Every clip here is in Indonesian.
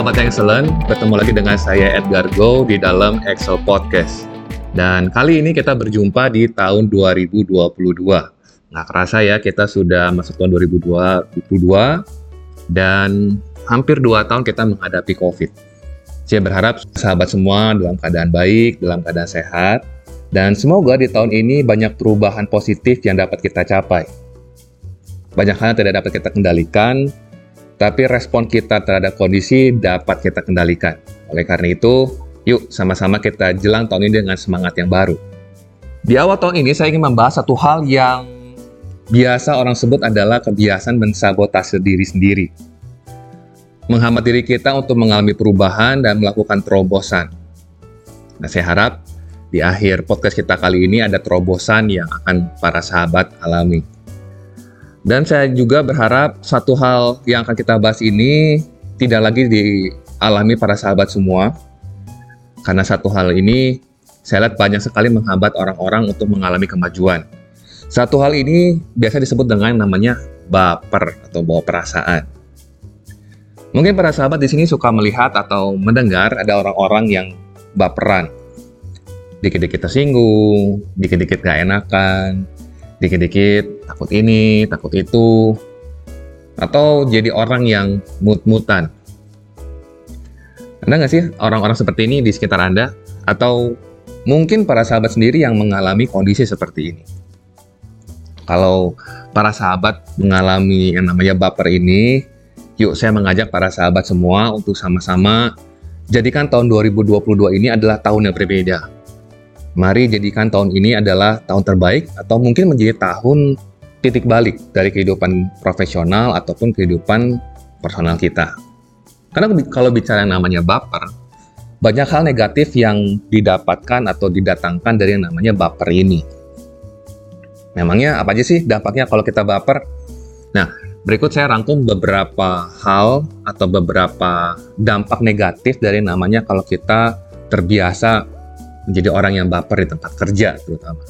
Sahabat excellent, bertemu lagi dengan saya Edgar Go di dalam Excel Podcast. Dan kali ini kita berjumpa di tahun 2022. Nggak kerasa ya, kita sudah masuk tahun 2022 dan hampir dua tahun kita menghadapi COVID. Saya berharap sahabat semua dalam keadaan baik, dalam keadaan sehat, dan semoga di tahun ini banyak perubahan positif yang dapat kita capai. Banyak hal yang tidak dapat kita kendalikan, tapi respon kita terhadap kondisi dapat kita kendalikan. Oleh karena itu, yuk sama-sama kita jelang tahun ini dengan semangat yang baru. Di awal tahun ini saya ingin membahas satu hal yang biasa orang sebut adalah kebiasaan mensabotase diri sendiri. Menghambat diri kita untuk mengalami perubahan dan melakukan terobosan. Nah, saya harap di akhir podcast kita kali ini ada terobosan yang akan para sahabat alami. Dan saya juga berharap satu hal yang akan kita bahas ini tidak lagi dialami para sahabat semua. Karena satu hal ini saya lihat banyak sekali menghambat orang-orang untuk mengalami kemajuan. Satu hal ini biasa disebut dengan namanya baper atau bawa perasaan. Mungkin para sahabat di sini suka melihat atau mendengar ada orang-orang yang baperan. Dikit-dikit tersinggung, dikit-dikit gak enakan, dikit-dikit takut ini, takut itu, atau jadi orang yang mut-mutan. Ada nggak sih orang-orang seperti ini di sekitar Anda? Atau mungkin para sahabat sendiri yang mengalami kondisi seperti ini? Kalau para sahabat mengalami yang namanya baper ini, yuk saya mengajak para sahabat semua untuk sama-sama jadikan tahun 2022 ini adalah tahun yang berbeda Mari jadikan tahun ini adalah tahun terbaik atau mungkin menjadi tahun titik balik dari kehidupan profesional ataupun kehidupan personal kita. Karena kalau bicara yang namanya baper, banyak hal negatif yang didapatkan atau didatangkan dari yang namanya baper ini. Memangnya apa aja sih dampaknya kalau kita baper? Nah, berikut saya rangkum beberapa hal atau beberapa dampak negatif dari namanya kalau kita terbiasa menjadi orang yang baper di tempat kerja terutama.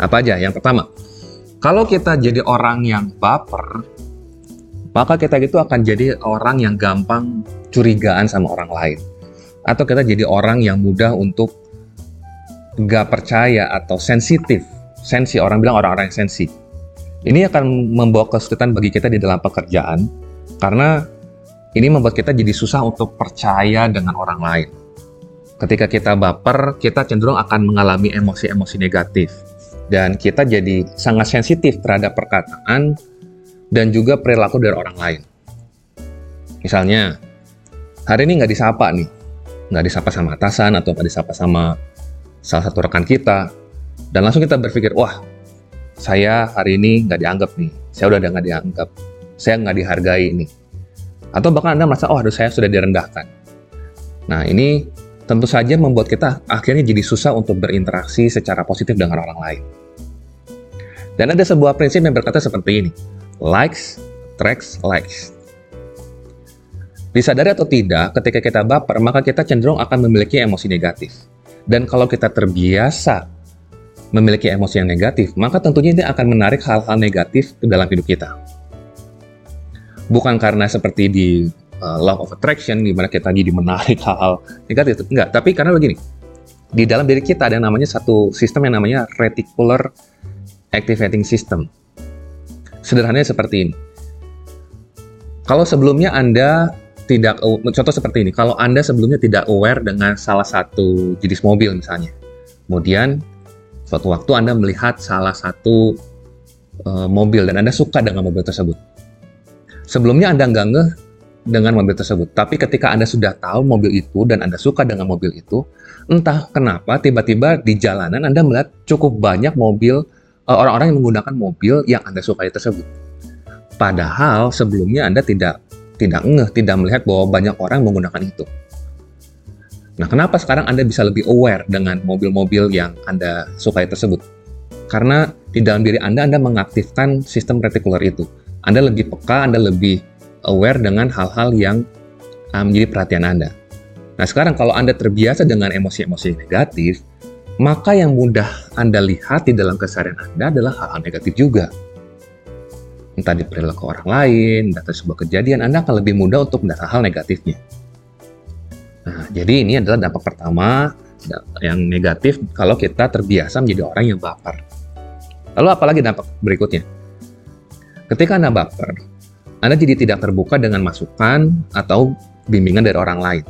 Apa aja? Yang pertama, kalau kita jadi orang yang baper, maka kita itu akan jadi orang yang gampang curigaan sama orang lain. Atau kita jadi orang yang mudah untuk gak percaya atau sensitif. Sensi, orang bilang orang-orang yang sensi. Ini akan membawa kesulitan bagi kita di dalam pekerjaan, karena ini membuat kita jadi susah untuk percaya dengan orang lain ketika kita baper, kita cenderung akan mengalami emosi-emosi negatif. Dan kita jadi sangat sensitif terhadap perkataan dan juga perilaku dari orang lain. Misalnya, hari ini nggak disapa nih. Nggak disapa sama atasan atau nggak disapa sama salah satu rekan kita. Dan langsung kita berpikir, wah, saya hari ini nggak dianggap nih. Saya udah nggak dianggap. Saya nggak dihargai nih. Atau bahkan Anda merasa, oh aduh saya sudah direndahkan. Nah ini tentu saja membuat kita akhirnya jadi susah untuk berinteraksi secara positif dengan orang lain. Dan ada sebuah prinsip yang berkata seperti ini, likes attracts likes. Disadari atau tidak, ketika kita baper, maka kita cenderung akan memiliki emosi negatif. Dan kalau kita terbiasa memiliki emosi yang negatif, maka tentunya ini akan menarik hal-hal negatif ke dalam hidup kita. Bukan karena seperti di uh, law of attraction di mana kita jadi menarik hal-hal negatif. Enggak tapi karena begini di dalam diri kita ada yang namanya satu sistem yang namanya reticular activating system. Sederhananya seperti ini. Kalau sebelumnya anda tidak contoh seperti ini kalau anda sebelumnya tidak aware dengan salah satu jenis mobil misalnya kemudian suatu waktu anda melihat salah satu uh, mobil dan anda suka dengan mobil tersebut. Sebelumnya anda nggak ngeh dengan mobil tersebut. Tapi ketika Anda sudah tahu mobil itu dan Anda suka dengan mobil itu, entah kenapa tiba-tiba di jalanan Anda melihat cukup banyak mobil eh, orang-orang yang menggunakan mobil yang Anda sukai tersebut. Padahal sebelumnya Anda tidak tidak ngeh, tidak melihat bahwa banyak orang menggunakan itu. Nah, kenapa sekarang Anda bisa lebih aware dengan mobil-mobil yang Anda sukai tersebut? Karena di dalam diri Anda, Anda mengaktifkan sistem retikular itu. Anda lebih peka, Anda lebih aware dengan hal-hal yang uh, menjadi perhatian Anda. Nah, sekarang kalau Anda terbiasa dengan emosi-emosi negatif, maka yang mudah Anda lihat di dalam keseharian Anda adalah hal-hal negatif juga. entah di perilaku orang lain, data sebuah kejadian, Anda akan lebih mudah untuk mendata hal negatifnya. Nah, jadi ini adalah dampak pertama yang negatif kalau kita terbiasa menjadi orang yang baper. Lalu apalagi dampak berikutnya? Ketika Anda baper, Anda jadi tidak terbuka dengan masukan atau bimbingan dari orang lain.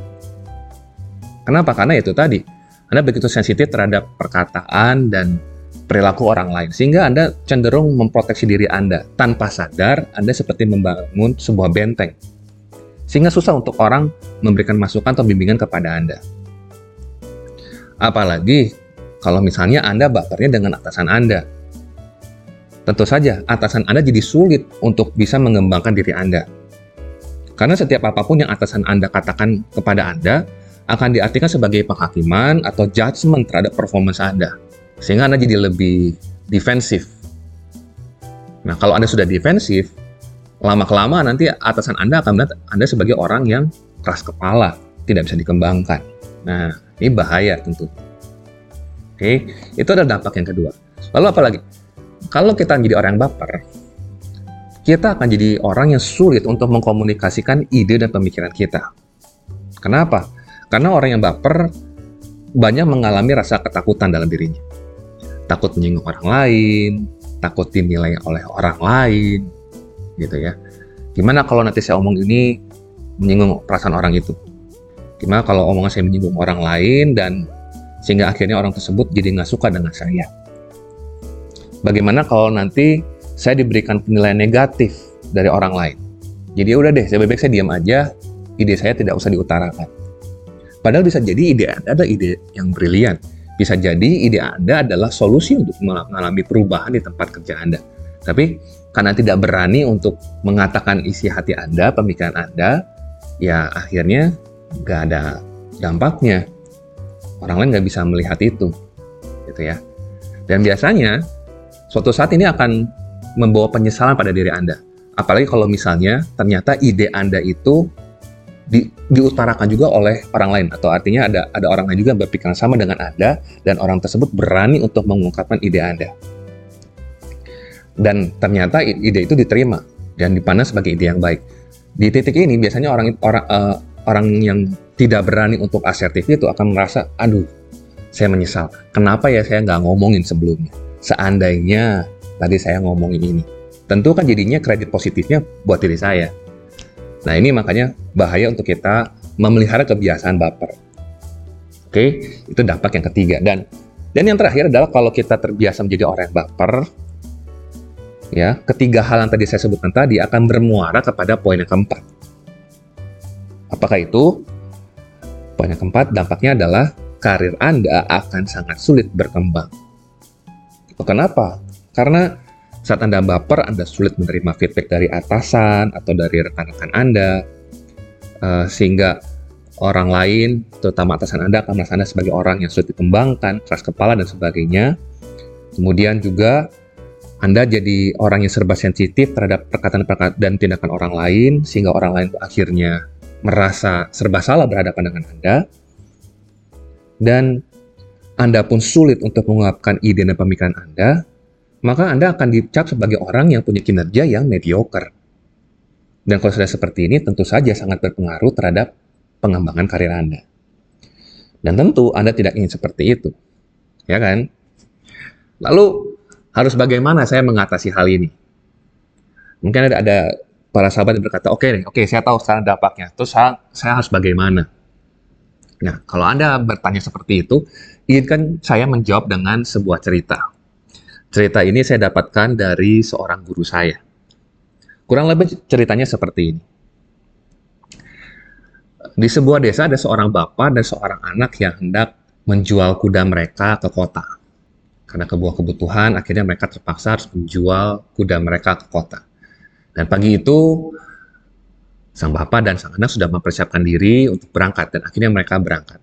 Kenapa? Karena itu tadi, Anda begitu sensitif terhadap perkataan dan perilaku orang lain, sehingga Anda cenderung memproteksi diri Anda. Tanpa sadar, Anda seperti membangun sebuah benteng sehingga susah untuk orang memberikan masukan atau bimbingan kepada Anda. Apalagi kalau misalnya Anda bapernya dengan atasan Anda. Tentu saja atasan Anda jadi sulit untuk bisa mengembangkan diri Anda. Karena setiap apa pun yang atasan Anda katakan kepada Anda akan diartikan sebagai penghakiman atau judgement terhadap performance Anda. Sehingga Anda jadi lebih defensif. Nah, kalau Anda sudah defensif, lama-kelamaan nanti atasan Anda akan melihat Anda sebagai orang yang keras kepala, tidak bisa dikembangkan. Nah, ini bahaya tentu. Oke, itu adalah dampak yang kedua. Lalu apa lagi? Kalau kita menjadi orang yang baper, kita akan jadi orang yang sulit untuk mengkomunikasikan ide dan pemikiran kita. Kenapa? Karena orang yang baper banyak mengalami rasa ketakutan dalam dirinya. Takut menyinggung orang lain, takut dinilai oleh orang lain, gitu ya. Gimana kalau nanti saya omong ini menyinggung perasaan orang itu? Gimana kalau omongan saya menyinggung orang lain dan sehingga akhirnya orang tersebut jadi nggak suka dengan saya? Bagaimana kalau nanti saya diberikan penilaian negatif dari orang lain? Jadi udah deh, saya baik saya diam aja, ide saya tidak usah diutarakan. Padahal bisa jadi ide Anda adalah ide yang brilian. Bisa jadi ide Anda adalah solusi untuk mengalami perubahan di tempat kerja Anda. Tapi karena tidak berani untuk mengatakan isi hati Anda, pemikiran Anda, ya akhirnya nggak ada dampaknya. Orang lain nggak bisa melihat itu, gitu ya. Dan biasanya suatu saat ini akan membawa penyesalan pada diri Anda. Apalagi kalau misalnya ternyata ide Anda itu di, diutarakan juga oleh orang lain atau artinya ada ada orang lain juga berpikiran sama dengan Anda dan orang tersebut berani untuk mengungkapkan ide Anda dan ternyata ide itu diterima dan dipandang sebagai ide yang baik. Di titik ini biasanya orang orang uh, orang yang tidak berani untuk asertif itu akan merasa, aduh, saya menyesal. Kenapa ya saya nggak ngomongin sebelumnya? Seandainya tadi saya ngomongin ini, tentu kan jadinya kredit positifnya buat diri saya. Nah ini makanya bahaya untuk kita memelihara kebiasaan baper. Oke, itu dampak yang ketiga dan dan yang terakhir adalah kalau kita terbiasa menjadi orang yang baper, ya ketiga hal yang tadi saya sebutkan tadi akan bermuara kepada poin yang keempat. Apakah itu? Poin yang keempat dampaknya adalah karir Anda akan sangat sulit berkembang. Kenapa? Karena saat Anda baper, Anda sulit menerima feedback dari atasan atau dari rekan-rekan Anda, uh, sehingga orang lain, terutama atasan Anda, akan merasa Anda sebagai orang yang sulit dikembangkan, keras kepala, dan sebagainya. Kemudian juga anda jadi orang yang serba sensitif terhadap perkataan-perkataan dan tindakan orang lain, sehingga orang lain akhirnya merasa serba salah berhadapan dengan Anda. Dan Anda pun sulit untuk mengungkapkan ide dan pemikiran Anda, maka Anda akan dicap sebagai orang yang punya kinerja yang mediocre. Dan kalau sudah seperti ini, tentu saja sangat berpengaruh terhadap pengembangan karir Anda. Dan tentu Anda tidak ingin seperti itu. Ya kan? Lalu harus bagaimana saya mengatasi hal ini? Mungkin ada, ada para sahabat yang berkata, oke okay, oke okay, saya tahu sekarang dampaknya. Terus saya, saya harus bagaimana? Nah, kalau Anda bertanya seperti itu, izinkan saya menjawab dengan sebuah cerita. Cerita ini saya dapatkan dari seorang guru saya. Kurang lebih ceritanya seperti ini. Di sebuah desa ada seorang bapak dan seorang anak yang hendak menjual kuda mereka ke kota. Karena kebuah kebutuhan, akhirnya mereka terpaksa harus menjual kuda mereka ke kota. Dan pagi itu, sang bapak dan sang anak sudah mempersiapkan diri untuk berangkat, dan akhirnya mereka berangkat.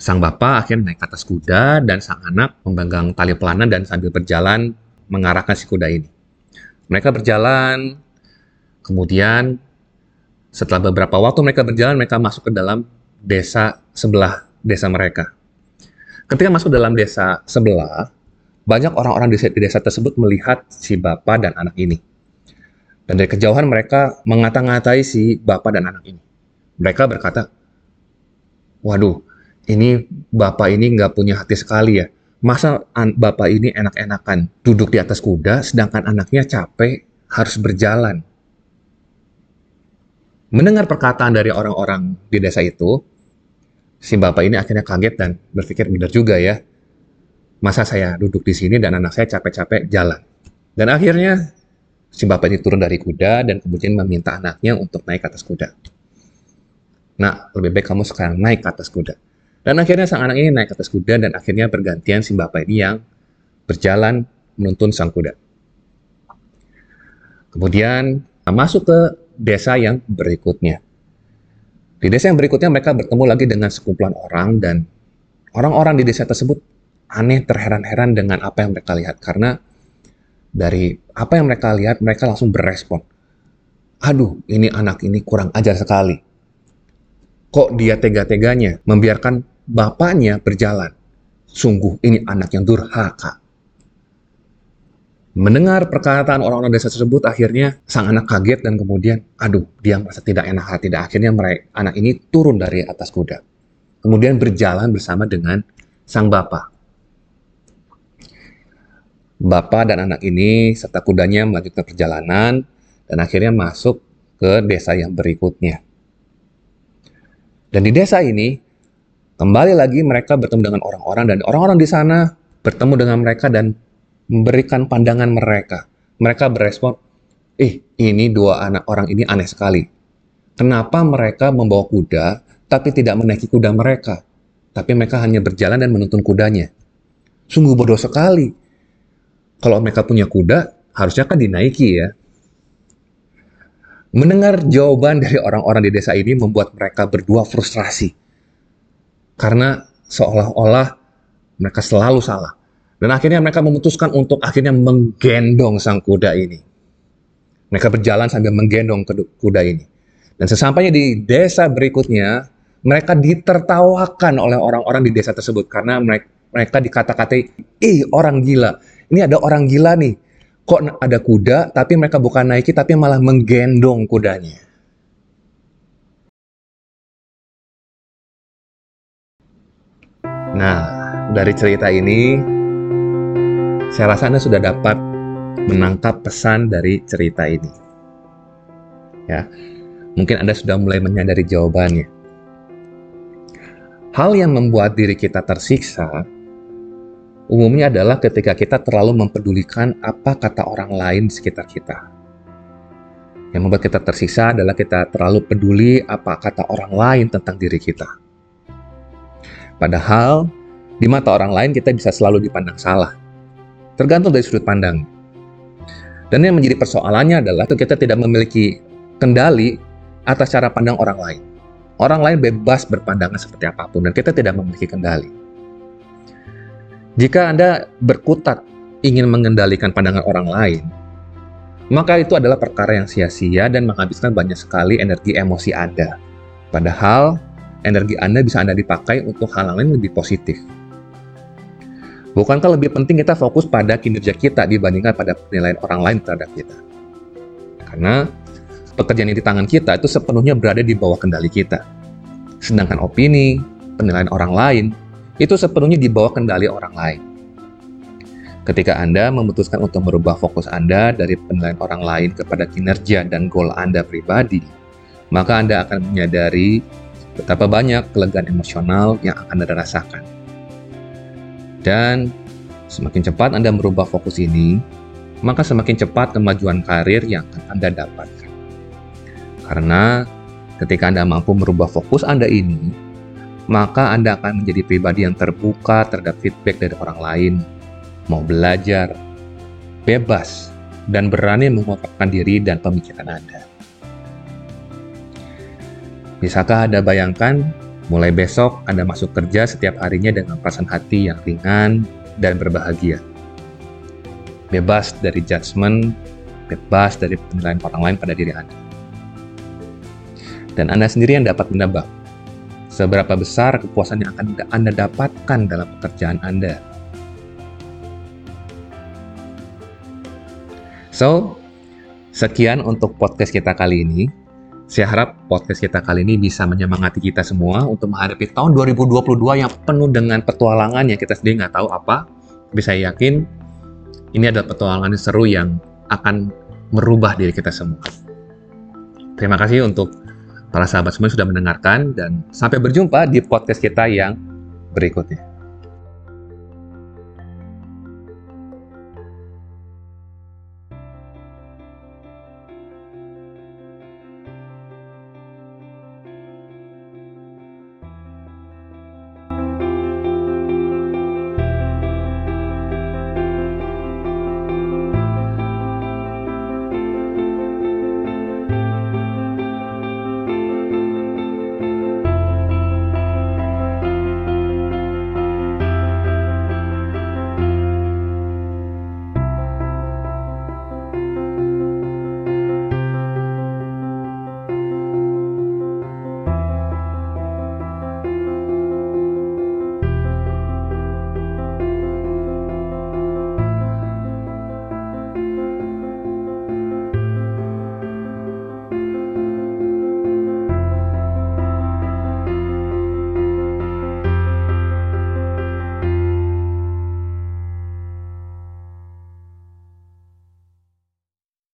Sang bapak akhirnya naik ke atas kuda, dan sang anak memegang tali pelanan dan sambil berjalan mengarahkan si kuda ini. Mereka berjalan, kemudian setelah beberapa waktu mereka berjalan, mereka masuk ke dalam desa sebelah desa mereka. Ketika masuk dalam desa sebelah, banyak orang-orang di desa tersebut melihat si bapak dan anak ini. Dan dari kejauhan mereka mengata-ngatai si bapak dan anak ini. Mereka berkata, waduh, ini bapak ini nggak punya hati sekali ya. Masa bapak ini enak-enakan duduk di atas kuda, sedangkan anaknya capek harus berjalan. Mendengar perkataan dari orang-orang di desa itu, si bapak ini akhirnya kaget dan berpikir benar juga ya. Masa saya duduk di sini dan anak saya capek-capek jalan. Dan akhirnya si bapak ini turun dari kuda dan kemudian meminta anaknya untuk naik ke atas kuda. Nah, lebih baik kamu sekarang naik ke atas kuda. Dan akhirnya sang anak ini naik ke atas kuda dan akhirnya bergantian si bapak ini yang berjalan menuntun sang kuda. Kemudian masuk ke desa yang berikutnya. Di desa yang berikutnya mereka bertemu lagi dengan sekumpulan orang dan orang-orang di desa tersebut aneh terheran-heran dengan apa yang mereka lihat karena dari apa yang mereka lihat, mereka langsung berespon. Aduh, ini anak ini kurang ajar sekali. Kok dia tega-teganya membiarkan bapaknya berjalan? Sungguh ini anak yang durhaka. Mendengar perkataan orang-orang desa tersebut, akhirnya sang anak kaget dan kemudian, aduh, dia merasa tidak enak hati. Dan akhirnya mereka, anak ini turun dari atas kuda. Kemudian berjalan bersama dengan sang bapak. Bapak dan anak ini serta kudanya melanjutkan perjalanan dan akhirnya masuk ke desa yang berikutnya. Dan di desa ini, kembali lagi mereka bertemu dengan orang-orang dan orang-orang di sana bertemu dengan mereka dan memberikan pandangan mereka. Mereka berespon, eh ini dua anak orang ini aneh sekali. Kenapa mereka membawa kuda tapi tidak menaiki kuda mereka? Tapi mereka hanya berjalan dan menuntun kudanya. Sungguh bodoh sekali kalau mereka punya kuda, harusnya kan dinaiki ya. Mendengar jawaban dari orang-orang di desa ini membuat mereka berdua frustrasi. Karena seolah-olah mereka selalu salah. Dan akhirnya mereka memutuskan untuk akhirnya menggendong sang kuda ini. Mereka berjalan sambil menggendong kuda ini. Dan sesampainya di desa berikutnya, mereka ditertawakan oleh orang-orang di desa tersebut karena mereka, dikata-katai, ih orang gila, ini ada orang gila nih. Kok ada kuda, tapi mereka bukan naiki, tapi malah menggendong kudanya. Nah, dari cerita ini, saya rasa Anda sudah dapat menangkap pesan dari cerita ini. Ya, mungkin Anda sudah mulai menyadari jawabannya. Hal yang membuat diri kita tersiksa umumnya adalah ketika kita terlalu mempedulikan apa kata orang lain di sekitar kita. Yang membuat kita tersisa adalah kita terlalu peduli apa kata orang lain tentang diri kita. Padahal, di mata orang lain kita bisa selalu dipandang salah. Tergantung dari sudut pandang. Dan yang menjadi persoalannya adalah kita tidak memiliki kendali atas cara pandang orang lain. Orang lain bebas berpandangan seperti apa pun dan kita tidak memiliki kendali. Jika Anda berkutat ingin mengendalikan pandangan orang lain, maka itu adalah perkara yang sia-sia dan menghabiskan banyak sekali energi emosi Anda. Padahal, energi Anda bisa Anda dipakai untuk hal lain lebih positif. Bukankah lebih penting kita fokus pada kinerja kita dibandingkan pada penilaian orang lain terhadap kita? Karena pekerjaan yang di tangan kita itu sepenuhnya berada di bawah kendali kita. Sedangkan opini, penilaian orang lain itu sepenuhnya di bawah kendali orang lain. Ketika Anda memutuskan untuk merubah fokus Anda dari penilaian orang lain kepada kinerja dan goal Anda pribadi, maka Anda akan menyadari betapa banyak kelegaan emosional yang akan Anda rasakan. Dan semakin cepat Anda merubah fokus ini, maka semakin cepat kemajuan karir yang akan Anda dapatkan. Karena ketika Anda mampu merubah fokus Anda ini, maka Anda akan menjadi pribadi yang terbuka terhadap feedback dari orang lain, mau belajar, bebas, dan berani mengungkapkan diri dan pemikiran Anda. Bisakah Anda bayangkan, mulai besok Anda masuk kerja setiap harinya dengan perasaan hati yang ringan dan berbahagia. Bebas dari judgement, bebas dari penilaian orang lain pada diri Anda. Dan Anda sendiri yang dapat menebak seberapa besar kepuasan yang akan Anda dapatkan dalam pekerjaan Anda. So, sekian untuk podcast kita kali ini. Saya harap podcast kita kali ini bisa menyemangati kita semua untuk menghadapi tahun 2022 yang penuh dengan petualangan yang kita sendiri nggak tahu apa. Tapi saya yakin ini adalah petualangan seru yang akan merubah diri kita semua. Terima kasih untuk para sahabat semua sudah mendengarkan dan sampai berjumpa di podcast kita yang berikutnya.